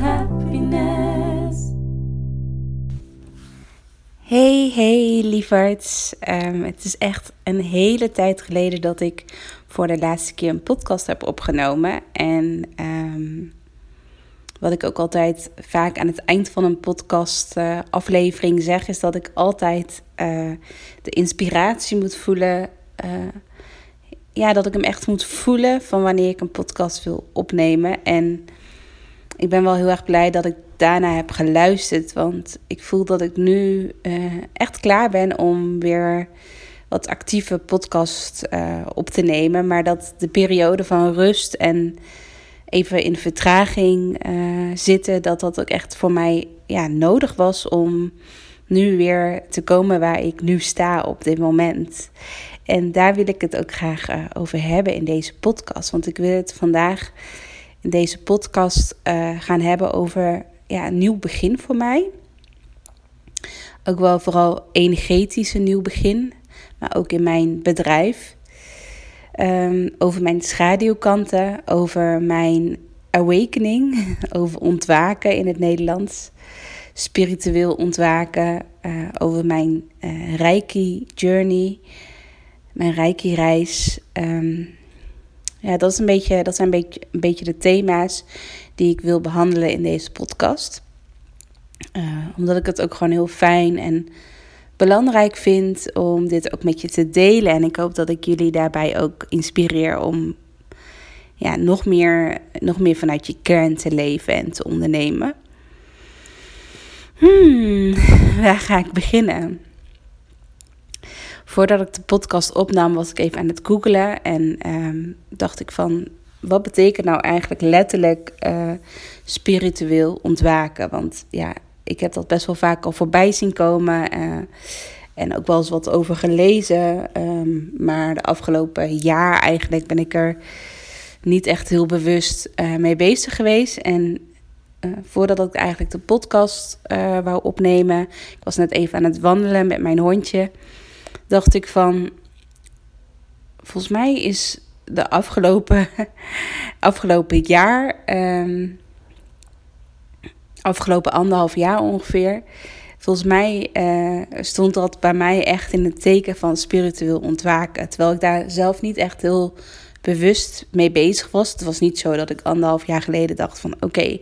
Happiness. Hey, hey lieverds. Ehm, het is echt een hele tijd geleden dat ik voor de laatste keer een podcast heb opgenomen. En ehm, wat ik ook altijd vaak aan het eind van een podcast eh, zeg, is dat ik altijd eh, de inspiratie moet voelen. eh, ja, dat ik hem echt moet voelen van wanneer ik een podcast wil opnemen. En ik ben wel heel erg blij dat ik daarna heb geluisterd. Want ik voel dat ik nu echt klaar ben om weer wat actieve podcast op te nemen. Maar dat de periode van rust en even in vertraging eh, zitten, dat dat ook echt voor mij ja, nodig was om nu weer te komen waar ik nu sta op dit moment. En daar wil ik het ook graag eh, over hebben in deze podcast. Want ik wil het vandaag in deze podcast eh, gaan hebben over ja, een nieuw begin voor mij. Ook wel vooral energetisch een nieuw begin, maar ook in mijn bedrijf. Ehm, over mijn schaduwkanten, over mijn awakening, over ontwaken in het Nederlands. Spiritueel ontwaken, eh, over mijn eh reiki journey, mijn reiki reis. Ehm, ja, dat, is een beetje, dat zijn een beetje, een beetje de thema's die ik wil behandelen in deze podcast. Eh, omdat ik het ook gewoon heel fijn en belangrijk vind om dit ook met je te delen. En ik hoop dat ik jullie daarbij ook inspireer om ja, nog, meer, nog meer vanuit je kern te leven en te ondernemen. Hmm, waar ga ik beginnen? Voordat ik de podcast opnam, was ik even aan het googelen en ehm, dacht ik van, wat betekent nou eigenlijk letterlijk eh, spiritueel ontwaken? Want ja, ik heb dat best wel vaak al voorbij zien komen eh, en ook wel eens wat over gelezen. ehm, maar de afgelopen jaar eigenlijk ben ik er niet echt heel bewust eh, mee bezig geweest. En eh, voordat ik eigenlijk de podcast wou opnemen, ik was net even aan het wandelen met mijn hondje, dacht ik van, volgens mij is de afgelopen, afgelopen jaar, ehm, afgelopen anderhalf jaar ongeveer, volgens mij eh, stond dat bij mij echt in het teken van spiritueel ontwaken. Terwijl ik daar zelf niet echt heel bewust mee bezig was. Het was niet zo dat ik anderhalf jaar geleden dacht van oké,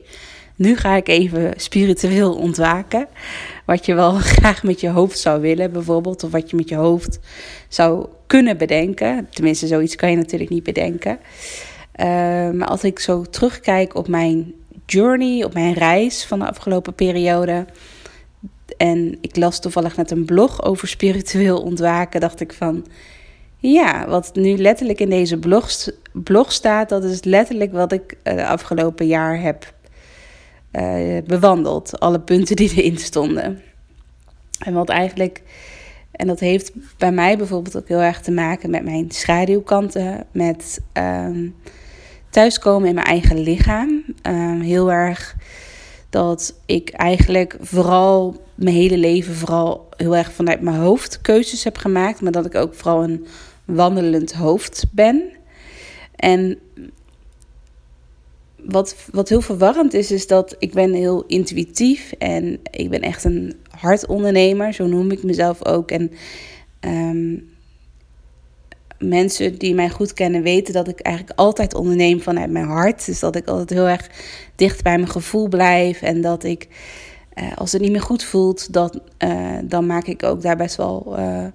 nu ga ik even spiritueel ontwaken. Wat je wel graag met je hoofd zou willen, bijvoorbeeld. Of wat je met je hoofd zou kunnen bedenken. Tenminste, zoiets kan je natuurlijk niet bedenken. Uh, maar als ik zo terugkijk op mijn journey, op mijn reis van de afgelopen periode. En ik las toevallig net een blog over spiritueel ontwaken. Dacht ik van. Ja, wat nu letterlijk in deze blog, blog staat, dat is letterlijk wat ik uh, afgelopen jaar heb uh, bewandeld. Alle punten die erin stonden. En wat eigenlijk, en dat heeft bij mij bijvoorbeeld ook heel erg te maken met mijn schaduwkanten, met um, thuiskomen in mijn eigen lichaam. Um, heel erg dat ik eigenlijk vooral mijn hele leven vooral heel erg vanuit mijn hoofd keuzes heb gemaakt, maar dat ik ook vooral een wandelend hoofd ben. En wat, wat heel verwarrend is, is dat ik ben heel intuïtief en ik ben echt een hartondernemer, zo noem ik mezelf ook. En um, mensen die mij goed kennen weten dat ik eigenlijk altijd onderneem vanuit mijn hart. Dus dat ik altijd heel erg dicht bij mijn gevoel blijf en dat ik, uh, als het niet meer goed voelt, dat, uh, dan maak ik ook daar best wel uh,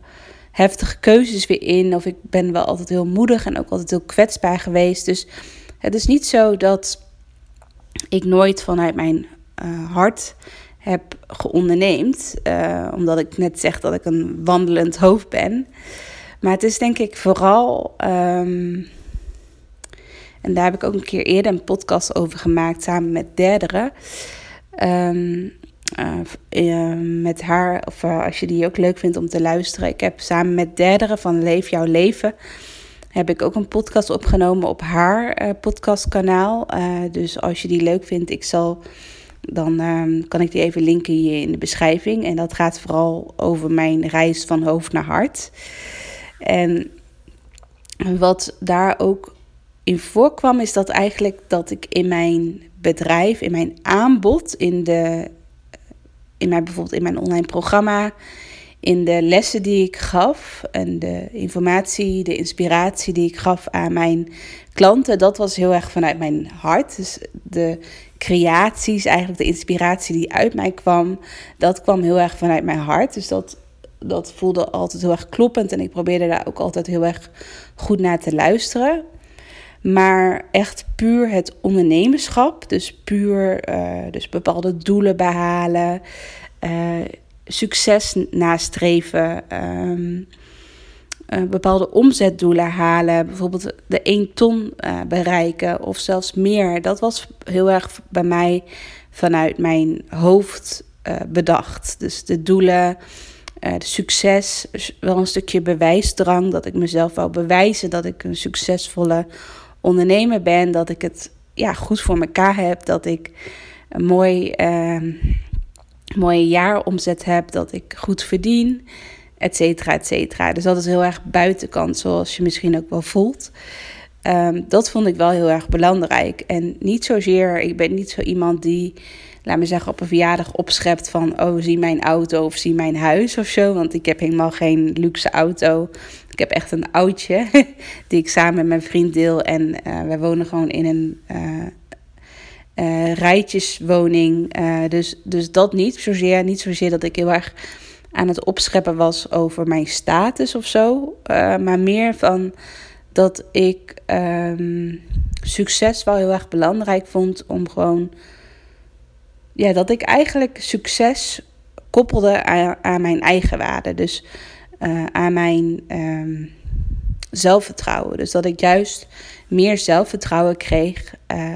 heftige keuzes weer in. Of ik ben wel altijd heel moedig en ook altijd heel kwetsbaar geweest. Dus het is niet zo dat ik nooit vanuit mijn hart heb geonderneemd. Omdat ik net zeg dat ik een wandelend hoofd ben. Maar het is denk ik vooral. Um, en daar heb ik ook een keer eerder een podcast over gemaakt samen met derdere. Um, uh, uh, met haar, of als je die ook leuk vindt om te luisteren. Ik heb samen met derdere van Leef jouw leven heb ik ook een podcast opgenomen op haar podcastkanaal. Dus als je die leuk vindt, ik zal dan ehm, kan ik die even linken hier in de beschrijving. En dat gaat vooral over mijn reis van hoofd naar hart. En wat daar ook in voorkwam, is dat eigenlijk dat ik in mijn bedrijf, in mijn aanbod, in de in mijn, bijvoorbeeld in mijn online programma, in de lessen die ik gaf en de informatie, de inspiratie die ik gaf aan mijn klanten, dat was heel erg vanuit mijn hart. Dus de creaties, eigenlijk de inspiratie die uit mij kwam, dat kwam heel erg vanuit mijn hart. Dus dat, dat voelde altijd heel erg kloppend en ik probeerde daar ook altijd heel erg goed naar te luisteren. Maar echt puur het ondernemerschap, dus puur uh, dus bepaalde doelen behalen, uh, succes nastreven, um, uh, bepaalde omzetdoelen halen, bijvoorbeeld de 1 ton bereiken of zelfs meer. Dat was heel erg bij mij vanuit mijn hoofd bedacht. Dus de doelen. Uh, succes, wel een stukje bewijsdrang, dat ik mezelf wou bewijzen dat ik een succesvolle ondernemer ben, dat ik het ja, goed voor mekaar heb, dat ik een mooi, uh, mooie jaaromzet heb, dat ik goed verdien, et cetera, et cetera. Dus dat is heel erg buitenkant, zoals je misschien ook wel voelt. Um, dat vond ik wel heel erg belangrijk. En niet zozeer, ik ben niet zo iemand die, laat me zeggen, op een verjaardag opschept van, oh, zie mijn auto of zie mijn huis of zo. Want ik heb helemaal geen luxe auto. Ik heb echt een oudje die ik samen met mijn vriend deel. En uh, wij wonen gewoon in een uh, uh, rijtjeswoning. dus, dus dat niet zozeer. Niet zozeer dat ik heel erg aan het opscheppen was over mijn status of zo. maar meer van dat ik um, succes wel heel erg belangrijk vond om gewoon. Ja, dat ik eigenlijk succes koppelde aan, aan mijn eigen waarde. Dus uh, aan mijn um, zelfvertrouwen. Dus dat ik juist meer zelfvertrouwen kreeg uh,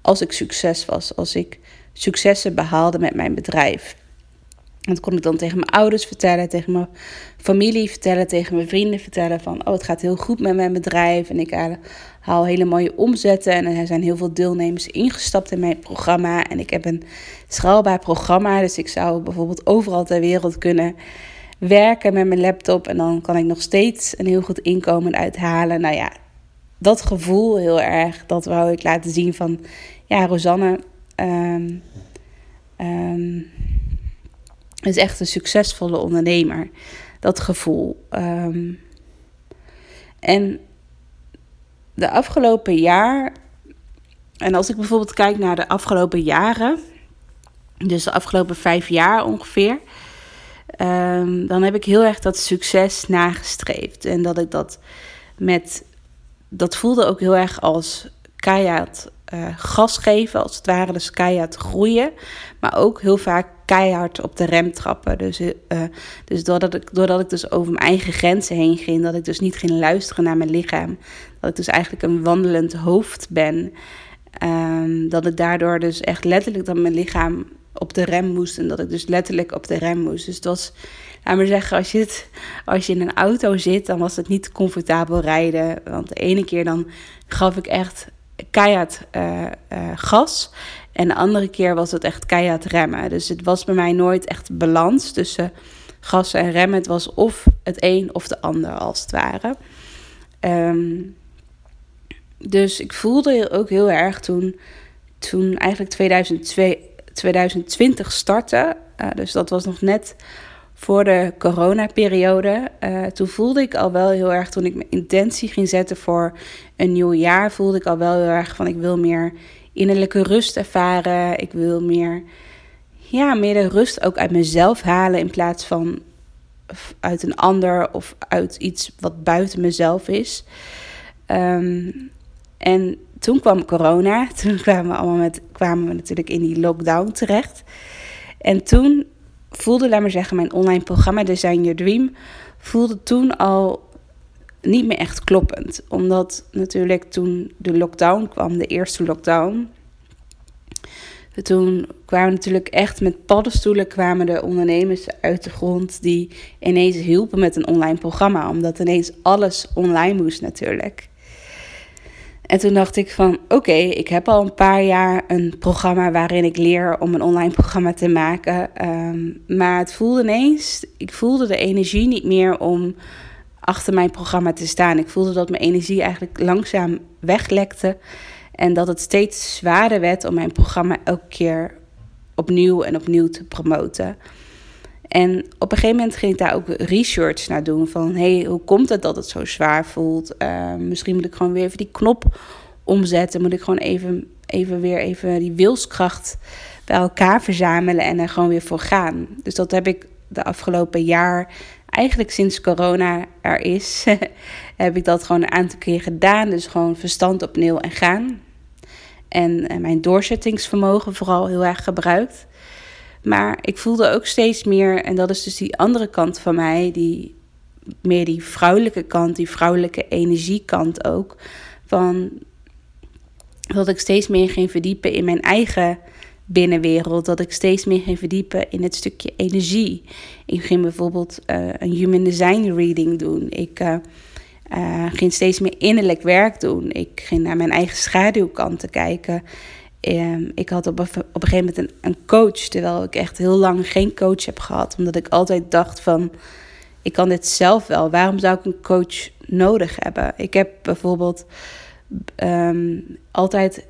als ik succes was, als ik successen behaalde met mijn bedrijf. Dat kon ik dan tegen mijn ouders vertellen, tegen mijn familie vertellen, tegen mijn vrienden vertellen van, oh het gaat heel goed met mijn bedrijf en ik haal hele mooie omzetten en er zijn heel veel deelnemers ingestapt in mijn programma en ik heb een schaalbaar programma, dus ik zou bijvoorbeeld overal ter wereld kunnen werken met mijn laptop en dan kan ik nog steeds een heel goed inkomen uithalen. Nou ja, dat gevoel heel erg, dat wou ik laten zien van, ja, Rosanne um, um, is echt een succesvolle ondernemer. Dat gevoel. Um, en de afgelopen jaar, en als ik bijvoorbeeld kijk naar de afgelopen jaren, dus de afgelopen vijf jaar ongeveer, um, dan heb ik heel erg dat succes nagestreefd. En dat ik dat met. Dat voelde ook heel erg als keihard uh, gas geven, als het ware. Dus keihard groeien. Maar ook heel vaak keihard op de rem trappen. Dus, uh, dus doordat, ik, doordat ik dus over mijn eigen grenzen heen ging, dat ik dus niet ging luisteren naar mijn lichaam. Dat ik dus eigenlijk een wandelend hoofd ben. Um, dat ik daardoor dus echt letterlijk dat mijn lichaam op de rem moest. En dat ik dus letterlijk op de rem moest. Dus het was, laat maar zeggen, als je, het, als je in een auto zit, dan was het niet comfortabel rijden. Want de ene keer dan gaf ik echt keihard uh, uh, gas. En de andere keer was het echt keihard remmen. Dus het was bij mij nooit echt balans tussen gas en remmen. Het was of het een of de ander, als het ware. Um, dus ik voelde ook heel erg toen, toen eigenlijk 2002 2020 startte. Uh, dus dat was nog net voor de coronaperiode. Uh, toen voelde ik al wel heel erg, toen ik mijn intentie ging zetten voor een nieuw jaar, voelde ik al wel heel erg van ik wil meer innerlijke rust ervaren. Ik wil meer, ja, meer de rust ook uit mezelf halen in plaats van uit een ander of uit iets wat buiten mezelf is. Um, en toen kwam corona. Toen kwamen we, allemaal met, kwamen we natuurlijk in die lockdown terecht. En toen voelde, laat maar zeggen, mijn online programma Design Your Dream... voelde toen al niet meer echt kloppend. Omdat natuurlijk toen de lockdown kwam, de eerste lockdown... Toen kwamen natuurlijk echt met paddenstoelen kwamen de ondernemers uit de grond die ineens hielpen met een online programma. Omdat ineens alles online moest natuurlijk. En toen dacht ik van oké, ik heb al een paar jaar een programma waarin ik leer om een online programma te maken. Ehm, maar het voelde ineens, ik voelde de energie niet meer om achter mijn programma te staan. Ik voelde dat mijn energie eigenlijk langzaam weglekte. En dat het steeds zwaarder werd om mijn programma elke keer opnieuw en opnieuw te promoten. En op een gegeven moment ging ik daar ook research naar doen. Van hey, hoe komt het dat het zo zwaar voelt? Uh, misschien moet ik gewoon weer even die knop omzetten. Moet ik gewoon even, even weer even die wilskracht bij elkaar verzamelen en er gewoon weer voor gaan. Dus dat heb ik de afgelopen jaar, eigenlijk sinds corona er is, heb ik dat gewoon een aantal keer gedaan. Dus gewoon verstand op nul en gaan. En, en mijn doorzettingsvermogen vooral heel erg gebruikt. Maar ik voelde ook steeds meer, en dat is dus die andere kant van mij, die meer die vrouwelijke kant, die vrouwelijke energiekant ook. Van dat ik steeds meer ging verdiepen in mijn eigen binnenwereld. Dat ik steeds meer ging verdiepen in het stukje energie. Ik ging bijvoorbeeld uh, een human design reading doen. Ik uh, uh, ging steeds meer innerlijk werk doen. Ik ging naar mijn eigen schaduwkanten kijken. Um, ik had op een, op een gegeven moment een, een, coach, terwijl ik echt heel lang geen coach heb gehad. Omdat ik altijd dacht van, ik kan dit zelf wel. Waarom zou ik een coach nodig hebben? Ik heb bijvoorbeeld um, altijd,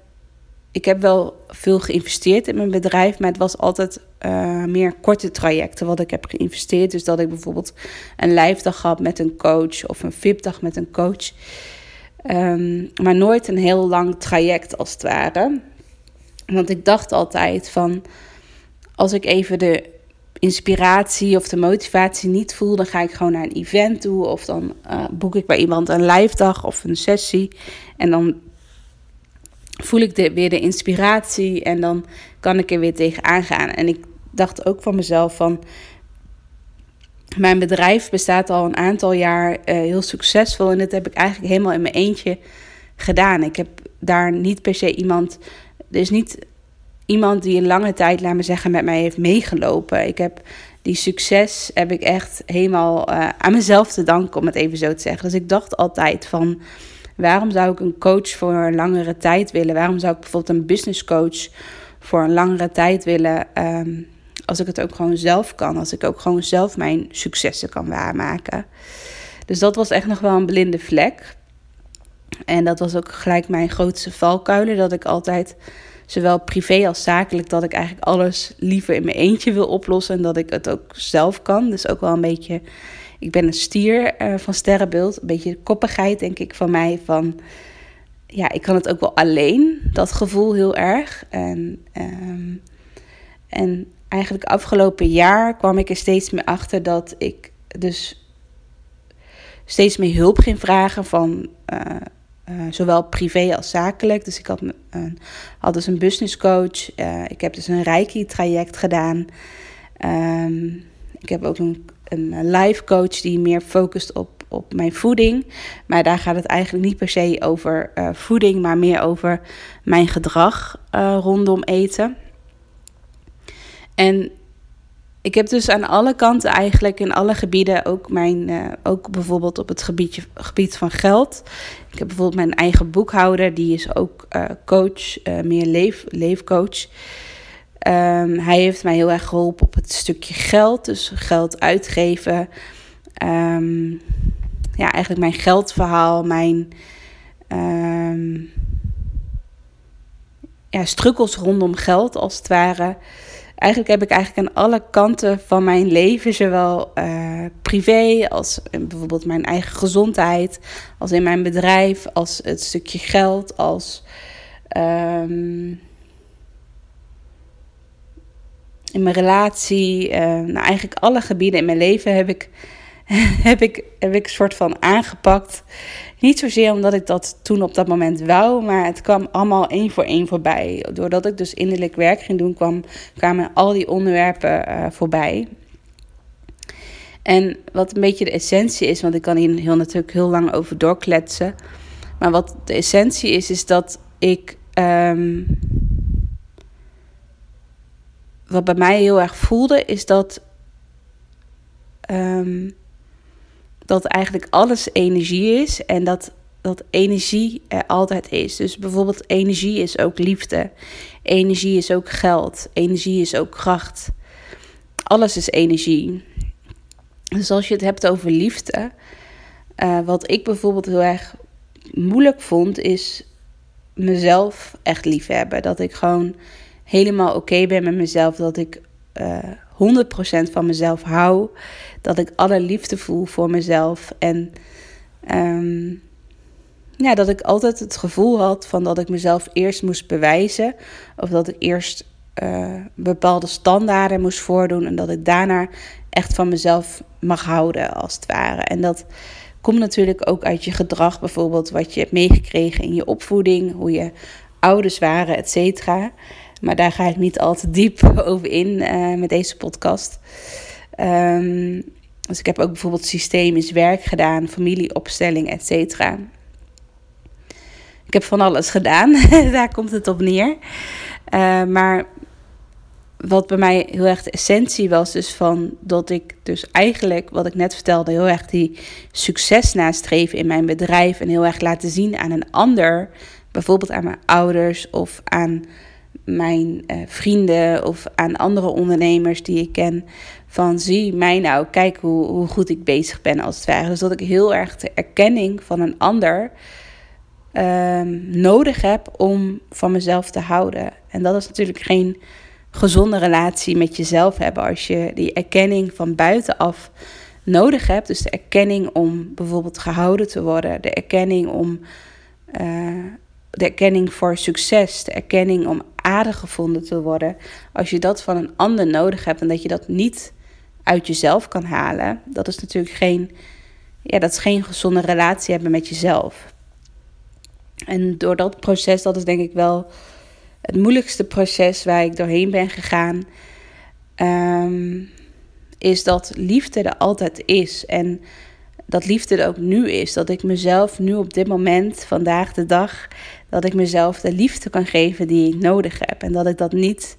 ik heb wel veel geïnvesteerd in mijn bedrijf, maar het was altijd uh, meer korte trajecten wat ik heb geïnvesteerd. Dus dat ik bijvoorbeeld een lijfdag had met een coach of een VIP-dag met een coach. Um, maar nooit een heel lang traject als het ware. Want ik dacht altijd van, als ik even de inspiratie of de motivatie niet voel, dan ga ik gewoon naar een event toe. Of dan uh, boek ik bij iemand een live dag of een sessie. En dan voel ik weer de inspiratie en dan kan ik er weer tegenaan gaan. En ik dacht ook van mezelf van... Mijn bedrijf bestaat al een aantal jaar uh, heel succesvol. En dat heb ik eigenlijk helemaal in mijn eentje gedaan. Ik heb daar niet per se iemand er is niet iemand die een lange tijd, laat me zeggen, met mij heeft meegelopen. Ik heb die succes heb ik echt helemaal uh, aan mezelf te danken, om het even zo te zeggen. Dus ik dacht altijd van, waarom zou ik een coach voor een langere tijd willen? Waarom zou ik bijvoorbeeld een business coach voor een langere tijd willen? Um, als ik het ook gewoon zelf kan, als ik ook gewoon zelf mijn successen kan waarmaken. Dus dat was echt nog wel een blinde vlek. En dat was ook gelijk mijn grootste valkuilen. Dat ik altijd, zowel privé als zakelijk, dat ik eigenlijk alles liever in mijn eentje wil oplossen. En dat ik het ook zelf kan. Dus ook wel een beetje. Ik ben een stier uh, van sterrenbeeld. Een beetje koppigheid, denk ik, van mij. Van ja, ik kan het ook wel alleen. Dat gevoel heel erg. En, um, en eigenlijk afgelopen jaar kwam ik er steeds meer achter dat ik dus steeds meer hulp ging vragen van. Uh, uh, zowel privé als zakelijk. Dus ik had, had dus een business coach. Ik heb dus een Reiki-traject gedaan. Um, ik heb ook een, een life coach die meer focust op, op mijn voeding. Maar daar gaat het eigenlijk niet per se over voeding, maar meer over mijn gedrag rondom eten. En ik heb dus aan alle kanten eigenlijk in alle gebieden ook mijn, ook bijvoorbeeld op het gebiedje, gebied van geld. Ik heb bijvoorbeeld mijn eigen boekhouder, die is ook coach, meer leef, leefcoach. Um, hij heeft mij heel erg geholpen op het stukje geld, dus geld uitgeven. Um, ja, eigenlijk mijn geldverhaal, mijn um, ja, strukkels rondom geld als het ware eigenlijk heb ik eigenlijk aan alle kanten van mijn leven, zowel uh, privé als bijvoorbeeld mijn eigen gezondheid, als in mijn bedrijf, als het stukje geld, als in mijn relatie, uh, nou eigenlijk alle gebieden in mijn leven heb ik, heb ik, heb ik soort van aangepakt. Niet zozeer omdat ik dat toen op dat moment wou, maar het kwam allemaal één voor één voorbij. Doordat ik dus innerlijk werk ging doen, kwam, kwamen al die onderwerpen uh, voorbij. En wat een beetje de essentie is, want ik kan hier heel natuurlijk heel lang over doorkletsen. Maar wat de essentie is, is dat ik. Um, wat bij mij heel erg voelde, is dat. Um, dat eigenlijk alles energie is en dat dat energie er altijd is. Dus bijvoorbeeld energie is ook liefde. Energie is ook geld. Energie is ook kracht. Alles is energie. Dus als je het hebt over liefde, uh, wat ik bijvoorbeeld heel erg moeilijk vond, is mezelf echt lief hebben. Dat ik gewoon helemaal oké ben met mezelf. Dat ik uh, eh, 100% van mezelf hou. Dat ik alle liefde voel voor mezelf. En um, ja, dat ik altijd het gevoel had van dat ik mezelf eerst moest bewijzen. Of dat ik eerst uh, bepaalde standaarden moest voordoen. En dat ik daarna echt van mezelf mag houden, als het ware. En dat komt natuurlijk ook uit je gedrag, bijvoorbeeld wat je hebt meegekregen in je opvoeding, hoe je ouders waren, et cetera. Maar daar ga ik niet al te diep over in uh, met deze podcast. Um, dus ik heb ook bijvoorbeeld systemisch werk gedaan, familieopstelling, et cetera. Ik heb van alles gedaan, daar komt het op neer. Uh, maar wat bij mij heel erg de essentie was, dus van dat ik dus eigenlijk, wat ik net vertelde, heel erg die succes nastreven in mijn bedrijf en heel erg laten zien aan een ander, bijvoorbeeld aan mijn ouders of aan mijn uh, vrienden of aan andere ondernemers die ik ken, van zie mij nou, kijk hoe, hoe goed ik bezig ben als het ware. Dus dat ik heel erg de erkenning van een ander um, nodig heb om van mezelf te houden. En dat is natuurlijk geen gezonde relatie met jezelf hebben als je die erkenning van buitenaf nodig hebt. Dus de erkenning om bijvoorbeeld gehouden te worden, de erkenning om uh, de erkenning voor succes, de erkenning om aardig gevonden te worden. Als je dat van een ander nodig hebt en dat je dat niet uit jezelf kan halen, dat is natuurlijk geen, ja, dat is geen gezonde relatie hebben met jezelf. En door dat proces, dat is denk ik wel het moeilijkste proces waar ik doorheen ben gegaan, um, is dat liefde er altijd is. En dat liefde er ook nu is. Dat ik mezelf nu op dit moment, vandaag de dag, dat ik mezelf de liefde kan geven die ik nodig heb. En dat ik dat niet.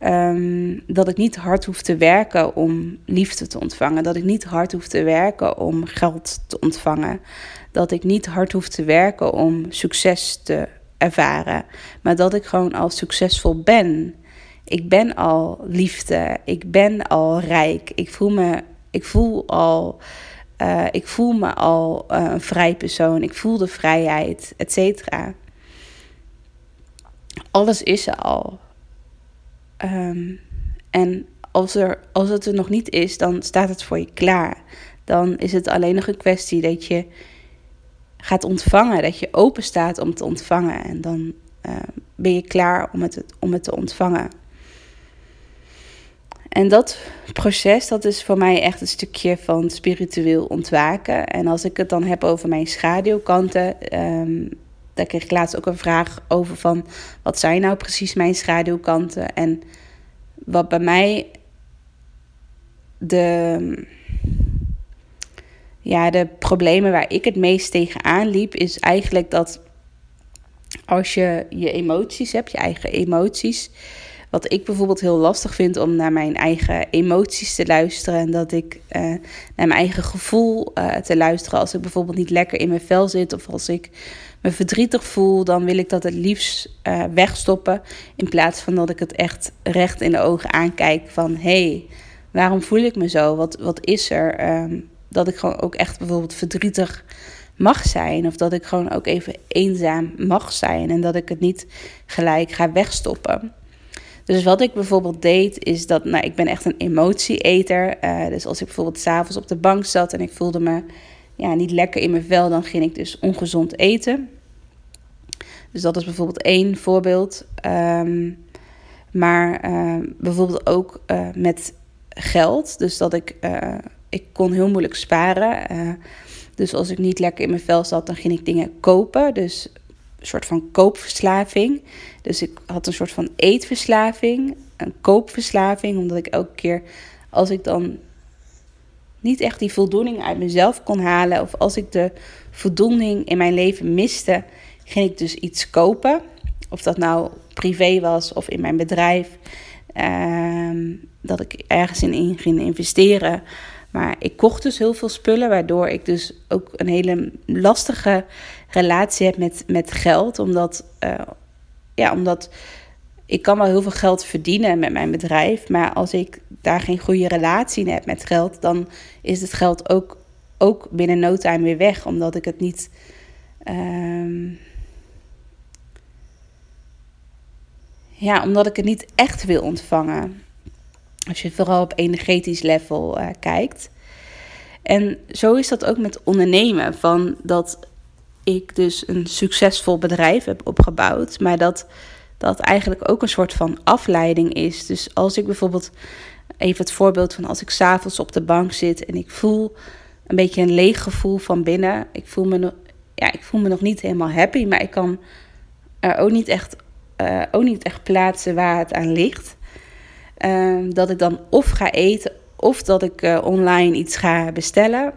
Um, dat ik niet hard hoef te werken om liefde te ontvangen. Dat ik niet hard hoef te werken om geld te ontvangen. Dat ik niet hard hoef te werken om succes te ervaren. Maar dat ik gewoon al succesvol ben. Ik ben al liefde. Ik ben al rijk. Ik voel me, ik voel al, uh, ik voel me al uh, een vrij persoon. Ik voel de vrijheid, et cetera. Alles is er al. Um, en als, er, als het er nog niet is, dan staat het voor je klaar. Dan is het alleen nog een kwestie dat je gaat ontvangen, dat je open staat om te ontvangen. En dan uh, ben je klaar om het, om het te ontvangen. En dat proces, dat is voor mij echt een stukje van spiritueel ontwaken. En als ik het dan heb over mijn schaduwkanten, um, daar kreeg ik laatst ook een vraag over van... wat zijn nou precies mijn schaduwkanten? En wat bij mij de ja, de problemen waar ik het meest tegenaan liep, is eigenlijk dat als je je emoties hebt, je eigen emoties. Wat ik bijvoorbeeld heel lastig vind om naar mijn eigen emoties te luisteren. En dat ik uh, naar mijn eigen gevoel uh, te luisteren. Als ik bijvoorbeeld niet lekker in mijn vel zit of als ik me verdrietig voel, dan wil ik dat het liefst uh, wegstoppen. In plaats van dat ik het echt recht in de ogen aankijk van hé, hey, waarom voel ik me zo? Wat, wat is er? Um, dat ik gewoon ook echt bijvoorbeeld verdrietig mag zijn. Of dat ik gewoon ook even eenzaam mag zijn. En dat ik het niet gelijk ga wegstoppen. Dus wat ik bijvoorbeeld deed, is dat, nou, ik ben echt een emotieeter. Uh, dus als ik bijvoorbeeld s'avonds op de bank zat en ik voelde me ja, niet lekker in mijn vel, dan ging ik dus ongezond eten. Dus dat is bijvoorbeeld één voorbeeld. Um, maar uh, bijvoorbeeld ook uh, met geld. Dus dat ik ik kon heel moeilijk sparen. Uh, dus als ik niet lekker in mijn vel zat, dan ging ik dingen kopen. Dus een soort van koopverslaving. Dus ik had een soort van eetverslaving, een koopverslaving, omdat ik elke keer als ik dan niet echt die voldoening uit mezelf kon halen, of als ik de voldoening in mijn leven miste, ging ik dus iets kopen. Of dat nou privé was of in mijn bedrijf. Uh, dat ik ergens in ging investeren Maar ik kocht dus heel veel spullen, waardoor ik dus ook een hele lastige relatie heb met, met geld. Omdat, uh, ja, omdat ik kan wel heel veel geld verdienen met mijn bedrijf. Maar als ik daar geen goede relatie in heb met geld, dan is het geld ook, ook binnen no time weer weg. Omdat ik het niet. Uh, ja, omdat ik het niet echt wil ontvangen. Als je vooral op energetisch level uh, kijkt. En zo is dat ook met ondernemen. Van dat ik dus een succesvol bedrijf heb opgebouwd. Maar dat dat eigenlijk ook een soort van afleiding is. Dus als ik bijvoorbeeld, even het voorbeeld van als ik s'avonds op de bank zit en ik voel een beetje een leeg gevoel van binnen. Ik voel me, nog, ja, ik voel me nog niet helemaal happy, maar ik kan er ook niet echt, uh, ook niet echt plaatsen waar het aan ligt. Uh, dat ik dan of ga eten of dat ik uh, online iets ga bestellen.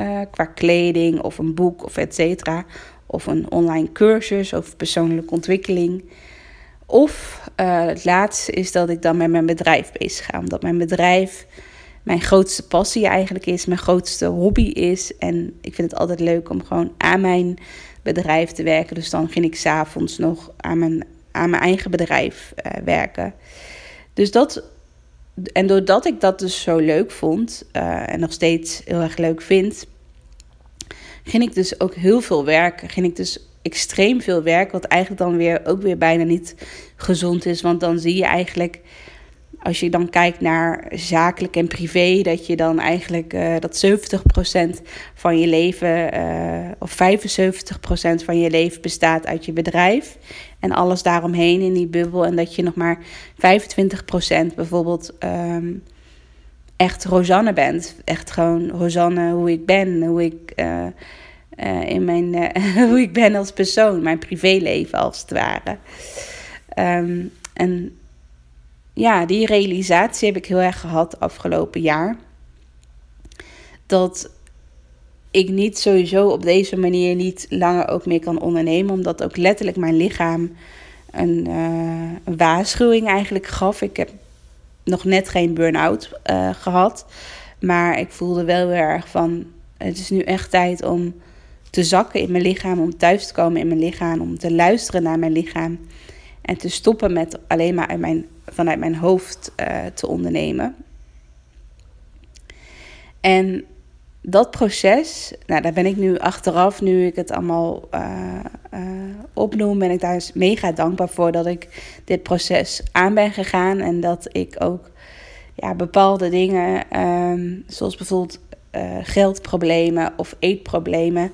Uh, qua kleding of een boek of et cetera. Of een online cursus of persoonlijke ontwikkeling. Of uh, het laatste is dat ik dan met mijn bedrijf bezig ga. Omdat mijn bedrijf mijn grootste passie eigenlijk is, mijn grootste hobby is. En ik vind het altijd leuk om gewoon aan mijn bedrijf te werken. Dus dan ging ik s'avonds nog aan mijn, aan mijn eigen bedrijf uh, werken. Dus dat. En doordat ik dat dus zo leuk vond uh, en nog steeds heel erg leuk vind, ging ik dus ook heel veel werken. Ging ik dus extreem veel werk, wat eigenlijk dan weer ook weer bijna niet gezond is. Want dan zie je eigenlijk, als je dan kijkt naar zakelijk en privé, dat je dan eigenlijk uh, dat 70% van je leven uh, of 75% van je leven bestaat uit je bedrijf. En alles daaromheen in die bubbel. En dat je nog maar 25% bijvoorbeeld. Um, echt Rosanne bent. Echt gewoon Rosanne, hoe ik ben, hoe ik uh, uh, in mijn, uh, hoe ik ben als persoon, mijn privéleven als het ware. Um, en ja, die realisatie heb ik heel erg gehad afgelopen jaar. Dat ik niet sowieso op deze manier niet langer ook meer kan ondernemen, omdat ook letterlijk mijn lichaam een, een waarschuwing eigenlijk gaf. Ik heb nog net geen burn-out gehad, maar ik voelde wel heel erg van: het is nu echt tijd om te zakken in mijn lichaam, om thuis te komen in mijn lichaam, om te luisteren naar mijn lichaam en te stoppen met alleen maar uit mijn, vanuit mijn hoofd uh, te ondernemen. En dat proces, nou, daar ben ik nu achteraf, nu ik het allemaal uh, uh, opnoem, ben ik daar mega dankbaar voor dat ik dit proces aan ben gegaan en dat ik ook ja, bepaalde dingen, um, zoals bijvoorbeeld uh, geldproblemen of eetproblemen.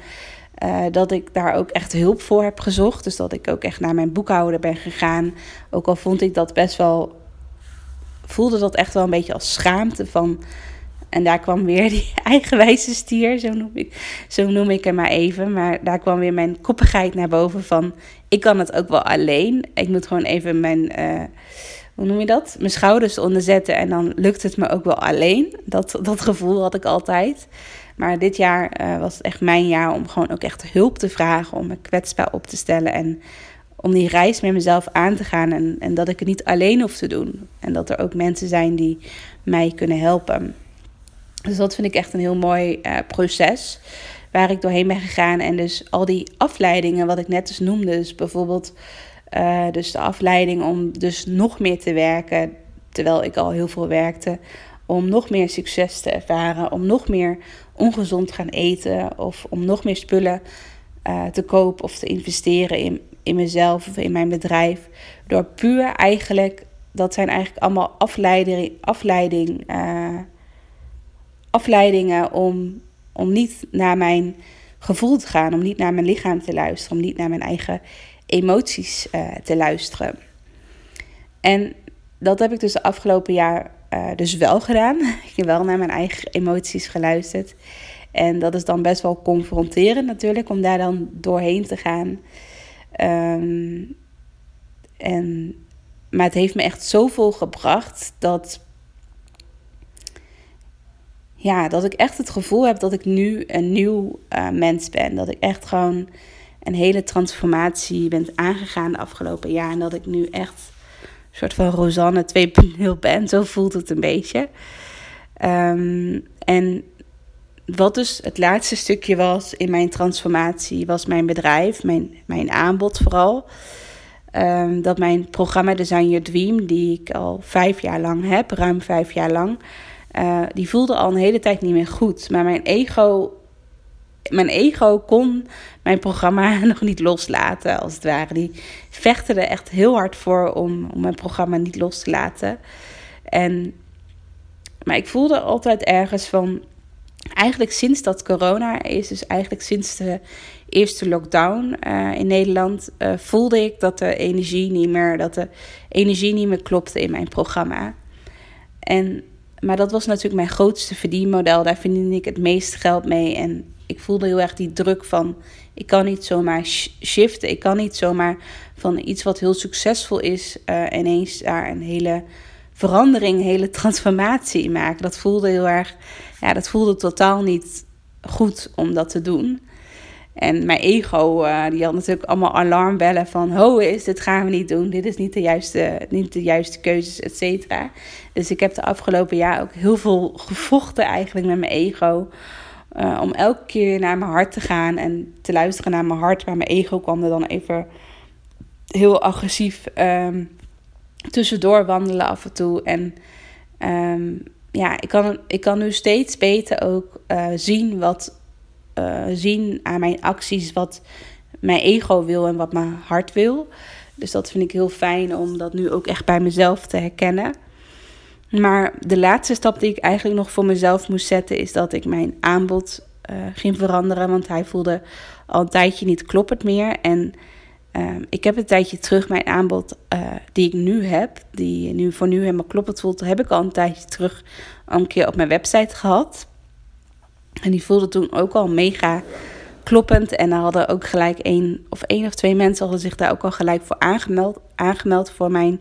Dat ik daar ook echt hulp voor heb gezocht. Dus dat ik ook echt naar mijn boekhouder ben gegaan. Ook al vond ik dat best wel. voelde dat echt wel een beetje als schaamte van. En daar kwam weer die eigenwijze stier, zo noem, ik, zo noem ik hem maar even. Maar daar kwam weer mijn koppigheid naar boven van... ik kan het ook wel alleen. Ik moet gewoon even mijn... Uh, hoe noem je dat? Mijn schouders onderzetten en dan lukt het me ook wel alleen. Dat, dat gevoel had ik altijd. Maar dit jaar uh, was het echt mijn jaar om gewoon ook echt hulp te vragen, om me kwetsbaar op te stellen en om die reis met mezelf aan te gaan en, en dat ik het niet alleen hoef te doen. En dat er ook mensen zijn die mij kunnen helpen. Dus dat vind ik echt een heel mooi uh, proces waar ik doorheen ben gegaan. En dus al die afleidingen, wat ik net dus noemde, dus bijvoorbeeld uh, dus de afleiding om dus nog meer te werken, terwijl ik al heel veel werkte, om nog meer succes te ervaren, om nog meer ongezond gaan eten of om nog meer spullen uh, te kopen of te investeren in, in mezelf of in mijn bedrijf. Door puur eigenlijk, dat zijn eigenlijk allemaal afleiding, afleiding, afleidingen om, om niet naar mijn gevoel te gaan, om niet naar mijn lichaam te luisteren, om niet naar mijn eigen emoties uh, te luisteren. En dat heb ik dus de afgelopen jaar uh, dus wel gedaan. Ik heb wel naar mijn eigen emoties geluisterd. En dat is dan best wel confronterend natuurlijk, om daar dan doorheen te gaan. Um, en, maar het heeft me echt zoveel gebracht dat, ja, dat ik echt het gevoel heb dat ik nu een nieuw uh, mens ben. Dat ik echt gewoon een hele transformatie ben aangegaan de afgelopen jaar. En dat ik nu echt soort van Rosanne 2.0 ben. Zo voelt het een beetje. Um, En wat dus het laatste stukje was in mijn transformatie, was mijn bedrijf, mijn, mijn aanbod vooral. Ehm, dat mijn programma Design Your Dream, die ik al vijf jaar lang heb, ruim vijf jaar lang, uh, die voelde al een hele tijd niet meer goed. Maar mijn ego, mijn ego kon mijn programma nog niet loslaten, als het ware. Die vechtte er echt heel hard voor om, om mijn programma niet los te laten. En, maar ik voelde altijd ergens van eigenlijk sinds dat corona is, dus eigenlijk sinds de eerste lockdown uh, in Nederland, uh, voelde ik dat de energie niet meer, dat de energie niet meer klopte in mijn programma. En, maar dat was natuurlijk mijn grootste verdienmodel. Daar verdiende ik het meeste geld mee. En ik voelde heel erg die druk van, ik kan niet zomaar shiften. Ik kan niet zomaar van iets wat heel succesvol is, uh, ineens daar een hele verandering, een hele transformatie in maken. Dat voelde heel erg ja, dat voelde totaal niet goed om dat te doen. En mijn ego, uh, die had natuurlijk allemaal alarmbellen van... ho is, dit gaan we niet doen, dit is niet de juiste, niet de juiste keuzes, et cetera. Dus ik heb de afgelopen jaar ook heel veel gevochten eigenlijk met mijn ego... Uh, om elke keer naar mijn hart te gaan en te luisteren naar mijn hart. Maar mijn ego kwam er dan even heel agressief um, tussendoor wandelen af en toe. En um, ja, ik kan, ik kan nu steeds beter ook uh, zien wat uh, zien aan mijn acties wat mijn ego wil en wat mijn hart wil. Dus dat vind ik heel fijn om dat nu ook echt bij mezelf te herkennen. Maar de laatste stap die ik eigenlijk nog voor mezelf moest zetten is dat ik mijn aanbod uh, ging veranderen. Want hij voelde al een tijdje niet kloppend meer. En uh, ik heb een tijdje terug mijn aanbod uh, die ik nu heb, die nu voor nu helemaal kloppend voelt, heb ik al een tijdje terug een keer op mijn website gehad. En die voelde toen ook al mega kloppend. En er hadden ook gelijk één of één of twee mensen hadden zich daar ook al gelijk voor aangemeld, aangemeld voor mijn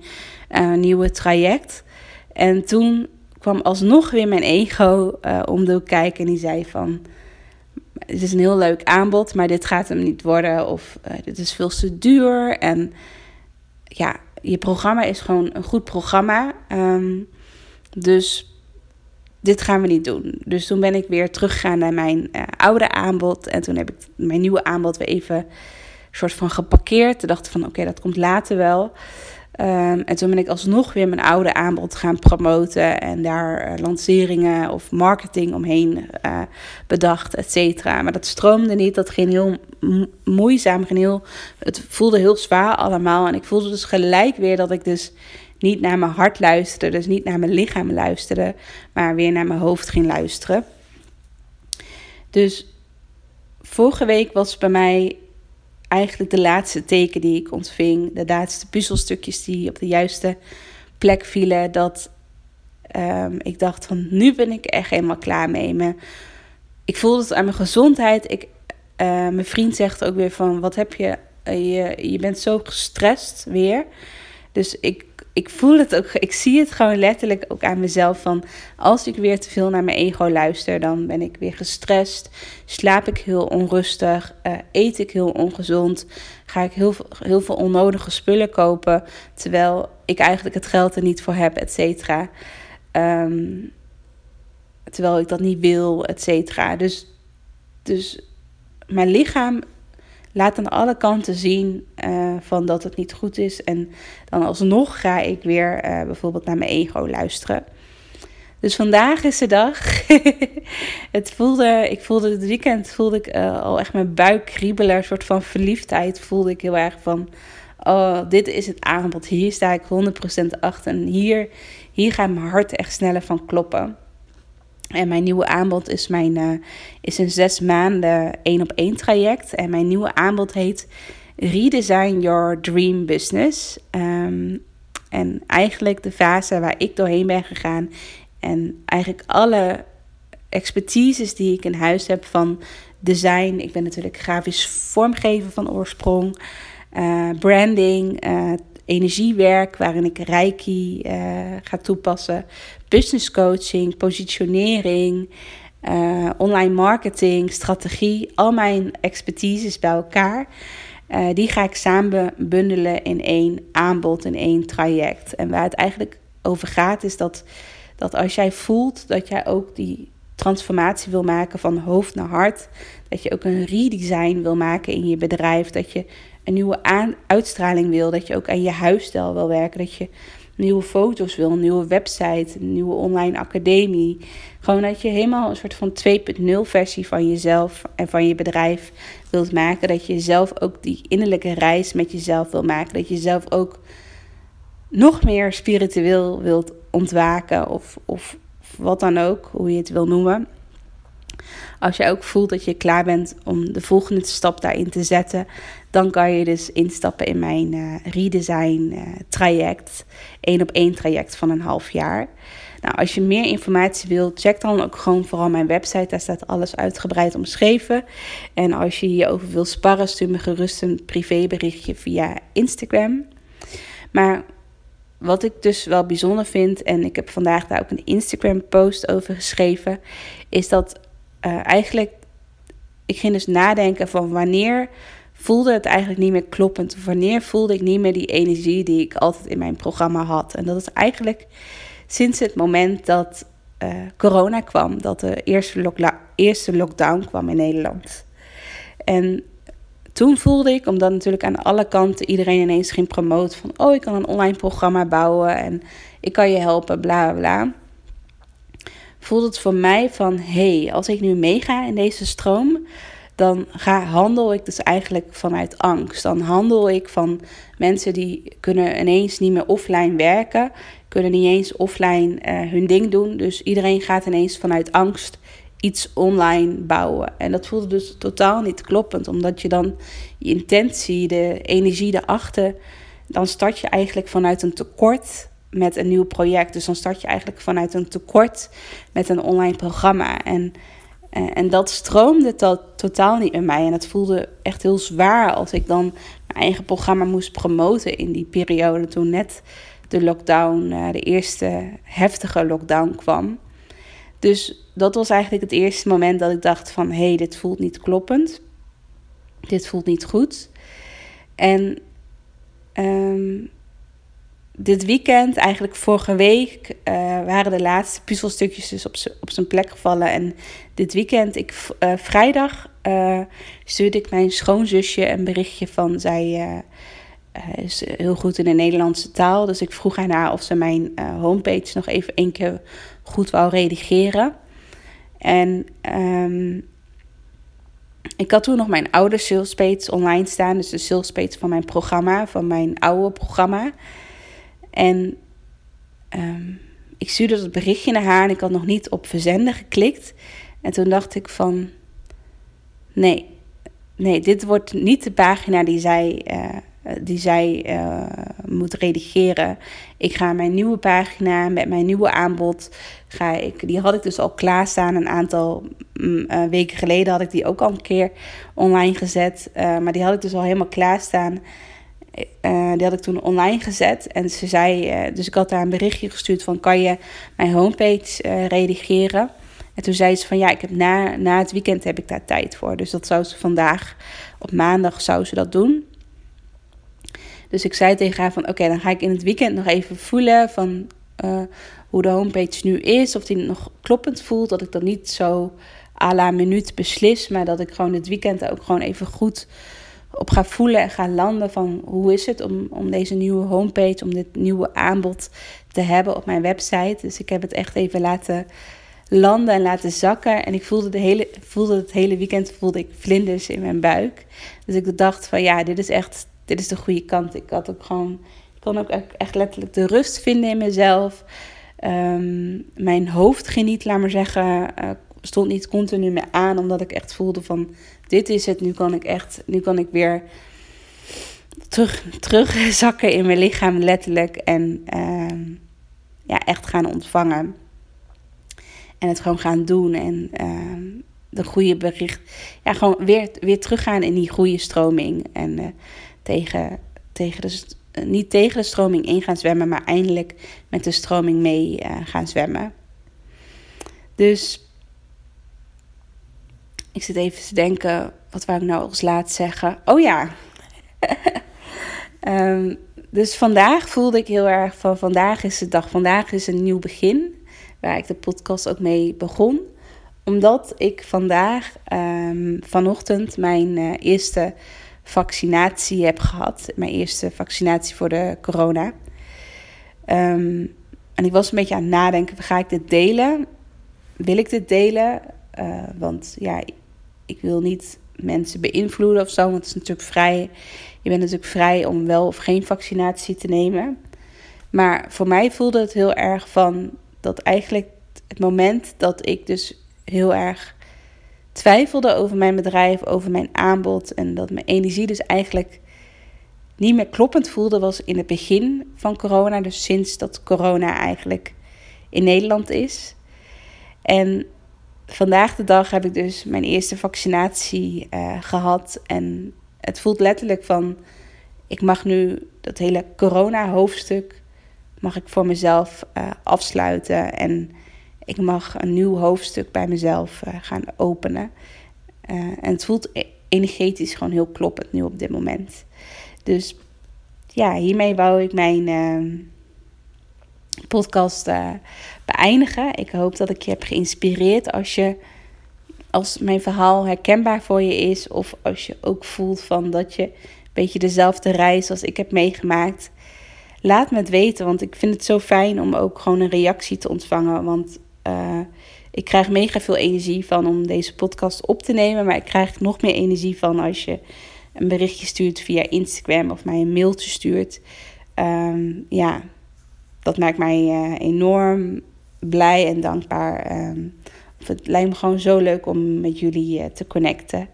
uh, nieuwe traject. En toen kwam alsnog weer mijn ego uh, om de kijken en die zei van het is een heel leuk aanbod, maar dit gaat hem niet worden. Of uh, dit is veel te duur. En ja, je programma is gewoon een goed programma. Um, dus dit gaan we niet doen. Dus toen ben ik weer teruggegaan naar mijn uh, oude aanbod. En toen heb ik mijn nieuwe aanbod weer even soort van geparkeerd. Toen dacht van oké, dat komt later wel. Um, en toen ben ik alsnog weer mijn oude aanbod gaan promoten en daar uh, lanceringen of marketing omheen uh, bedacht, et cetera. Maar dat stroomde niet, dat ging heel moeizaam, ging heel, het voelde heel zwaar allemaal. En ik voelde dus gelijk weer dat ik dus niet naar mijn hart luisterde, dus niet naar mijn lichaam luisterde, maar weer naar mijn hoofd ging luisteren. Dus vorige week was bij mij eigenlijk de laatste teken die ik ontving, de laatste puzzelstukjes die op de juiste plek vielen, dat um, ik dacht van nu ben ik echt helemaal klaar mee. Me, ik voelde het aan mijn gezondheid. Ik, uh, mijn vriend zegt ook weer van wat heb je, uh, je, je bent zo gestrest weer. Dus ik ik voel het ook, ik zie het gewoon letterlijk ook aan mezelf van als ik weer te veel naar mijn ego luister, dan ben ik weer gestrest, slaap ik heel onrustig, uh, eet ik heel ongezond, ga ik heel, heel veel onnodige spullen kopen, terwijl ik eigenlijk het geld er niet voor heb, et cetera. Um, terwijl ik dat niet wil, et cetera. Dus, dus mijn lichaam laat aan alle kanten zien uh, van dat het niet goed is. En dan alsnog ga ik weer uh, bijvoorbeeld naar mijn ego luisteren. Dus vandaag is de dag. het voelde, ik voelde het weekend voelde ik uh, al echt mijn buik kriebelen. Een soort van verliefdheid voelde ik heel erg van. Oh, dit is het aanbod. Hier sta ik 100% achter. En hier, hier gaat mijn hart echt sneller van kloppen. En mijn nieuwe aanbod is, mijn, uh, is een zes maanden één op één traject. En mijn nieuwe aanbod heet Redesign Your Dream Business. Um, en eigenlijk de fase waar ik doorheen ben gegaan. En eigenlijk alle expertises die ik in huis heb van design. Ik ben natuurlijk grafisch vormgever van oorsprong. Uh, branding, uh, energiewerk, waarin ik Reiki uh, ga toepassen, business coaching, positionering, uh, online marketing, strategie, al mijn expertises bij elkaar. Uh, die ga ik samen bundelen in één aanbod, in één traject. En waar het eigenlijk over gaat, is dat, dat als jij voelt dat jij ook die transformatie wil maken van hoofd naar hart. Dat je ook een redesign wil maken in je bedrijf. Dat je een nieuwe uitstraling wil. Dat je ook aan je huisstijl wil werken. Dat je nieuwe foto's wil, een nieuwe website, een nieuwe online academie. Gewoon dat je helemaal een soort van 2.0 versie van jezelf en van je bedrijf wilt maken. Dat je zelf ook die innerlijke reis met jezelf wil maken. Dat je zelf ook nog meer spiritueel wilt ontwaken of, of wat dan ook, hoe je het wil noemen. Als je ook voelt dat je klaar bent om de volgende stap daarin te zetten, dan kan je dus instappen in mijn uh, redesign uh, traject. één op één traject van een half jaar. Nou, als je meer informatie wilt, check dan ook gewoon vooral mijn website. Daar staat alles uitgebreid omschreven. En als je hierover wil sparren, stuur me gerust een privéberichtje via Instagram. Maar wat ik dus wel bijzonder vind, en ik heb vandaag daar ook een Instagram-post over geschreven, is dat uh, eigenlijk, ik ging dus nadenken van wanneer voelde het eigenlijk niet meer kloppend. Wanneer voelde ik niet meer die energie die ik altijd in mijn programma had. En dat is eigenlijk sinds het moment dat uh, corona kwam, dat de eerste, eerste lockdown kwam in Nederland. En toen voelde ik, omdat natuurlijk aan alle kanten iedereen ineens ging promoten van, oh, ik kan een online programma bouwen en ik kan je helpen, bla bla. Voelde het voor mij van, hé, hey, als ik nu meega in deze stroom, dan ga, handel ik dus eigenlijk vanuit angst. Dan handel ik van mensen die kunnen ineens niet meer offline werken, kunnen niet eens offline uh, hun ding doen. Dus iedereen gaat ineens vanuit angst iets online bouwen. En dat voelde dus totaal niet kloppend, omdat je dan je intentie, de energie erachter, dan start je eigenlijk vanuit een tekort met een nieuw project. Dus dan start je eigenlijk vanuit een tekort met een online programma. En, eh, en dat stroomde tot, totaal niet in mij. En het voelde echt heel zwaar als ik dan mijn eigen programma moest promoten in die periode toen net de lockdown, eh, de eerste heftige lockdown kwam. Dus dat was eigenlijk het eerste moment dat ik dacht van... hé, hey, dit voelt niet kloppend. Dit voelt niet goed. En ehm, dit weekend, eigenlijk vorige week, uh, waren de laatste puzzelstukjes dus op, op zijn plek gevallen. En dit weekend, ik, uh, vrijdag, uh, stuurde ik mijn schoonzusje een berichtje van... zij is heel goed in de Nederlandse taal. Dus ik vroeg haar of ze mijn homepage nog even één keer goed wou redigeren. En um, ik had toen nog mijn oude salespage online staan. Dus de salespage van mijn programma, van mijn oude programma. En um, ik stuurde dat berichtje naar haar en ik had nog niet op verzenden geklikt. En toen dacht ik van, nee, nee, dit wordt niet de pagina die zij, uh, die zij uh, moet redigeren. Ik ga mijn nieuwe pagina met mijn nieuwe aanbod, ga ik, die had ik dus al klaarstaan. Een aantal mm, uh, weken geleden had ik die ook al een keer online gezet. maar die had ik dus al helemaal klaarstaan. Uh, die had ik toen online gezet. En ze zei, uh, dus ik had daar een berichtje gestuurd van, kan je mijn homepage uh, redigeren? En toen zei ze van, ja, ik heb na, na het weekend heb ik daar tijd voor. Dus dat zou ze vandaag, op maandag zou ze dat doen. Dus ik zei tegen haar van, oké, dan ga ik in het weekend nog even voelen van hoe de homepage nu is. Of die nog kloppend voelt. Dat ik dat niet zo à la minuut beslis. Maar dat ik gewoon het weekend ook gewoon even goed op ga voelen en ga landen van hoe is het om, om deze nieuwe homepage, om dit nieuwe aanbod te hebben op mijn website. Dus ik heb het echt even laten landen en laten zakken. En ik voelde, de hele, voelde het hele weekend voelde ik vlinders in mijn buik. Dus ik dacht van ja, dit is echt, dit is de goede kant. Ik had ook gewoon, ik kon ook echt letterlijk de rust vinden in mezelf. Um, mijn hoofd ging niet, laat maar zeggen, uh, stond niet continu meer aan, omdat ik echt voelde van dit is het, nu kan ik echt, nu kan ik weer terug, terugzakken in mijn lichaam letterlijk en uh, ja, echt gaan ontvangen. En het gewoon gaan doen en uh, de goede bericht, ja, gewoon weer, weer teruggaan in die goede stroming en uh, tegen, tegen de, niet tegen de stroming in gaan zwemmen, maar eindelijk met de stroming mee uh, gaan zwemmen. Dus ik zit even te denken, wat wou ik nou als laat zeggen? Oh ja. um, dus vandaag voelde ik heel erg van vandaag is de dag. Vandaag is een nieuw begin. Waar ik de podcast ook mee begon. omdat ik vandaag, ehm, vanochtend, mijn eh, eerste vaccinatie heb gehad. Mijn eerste vaccinatie voor de corona. Ehm, en ik was een beetje aan het nadenken, ga ik dit delen? Wil ik dit delen? Uh, want ja, ik wil niet mensen beïnvloeden of zo, want het is natuurlijk vrij. Je bent natuurlijk vrij om wel of geen vaccinatie te nemen. Maar voor mij voelde het heel erg van dat eigenlijk het moment dat ik dus heel erg twijfelde over mijn bedrijf, over mijn aanbod en dat mijn energie dus eigenlijk niet meer kloppend voelde, was in het begin van corona. Dus sinds dat corona eigenlijk in Nederland is. En vandaag de dag heb ik dus mijn eerste vaccinatie uh, gehad. En het voelt letterlijk van, ik mag nu dat hele corona-hoofdstuk mag ik voor mezelf uh, afsluiten. En ik mag een nieuw hoofdstuk bij mezelf uh, gaan openen. en het voelt e-, energetisch gewoon heel kloppend nu op dit moment. Dus ja, hiermee wou ik mijn podcast beëindigen. Ik hoop dat ik je heb geïnspireerd als je als mijn verhaal herkenbaar voor je is of als je ook voelt van dat je een beetje dezelfde reis als ik heb meegemaakt. Laat me het weten, want ik vind het zo fijn om ook gewoon een reactie te ontvangen. Want uh, ik krijg mega veel energie van om deze podcast op te nemen. Maar ik krijg nog meer energie van als je een berichtje stuurt via Instagram of mij een mailtje stuurt. Um, ja, dat maakt mij uh, enorm blij en dankbaar. Um, het lijkt me gewoon zo leuk om met jullie uh, te connecten.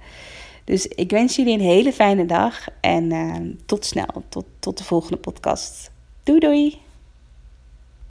Dus ik wens jullie een hele fijne dag en uh, tot snel. Tot, tot de volgende podcast. Doei doei!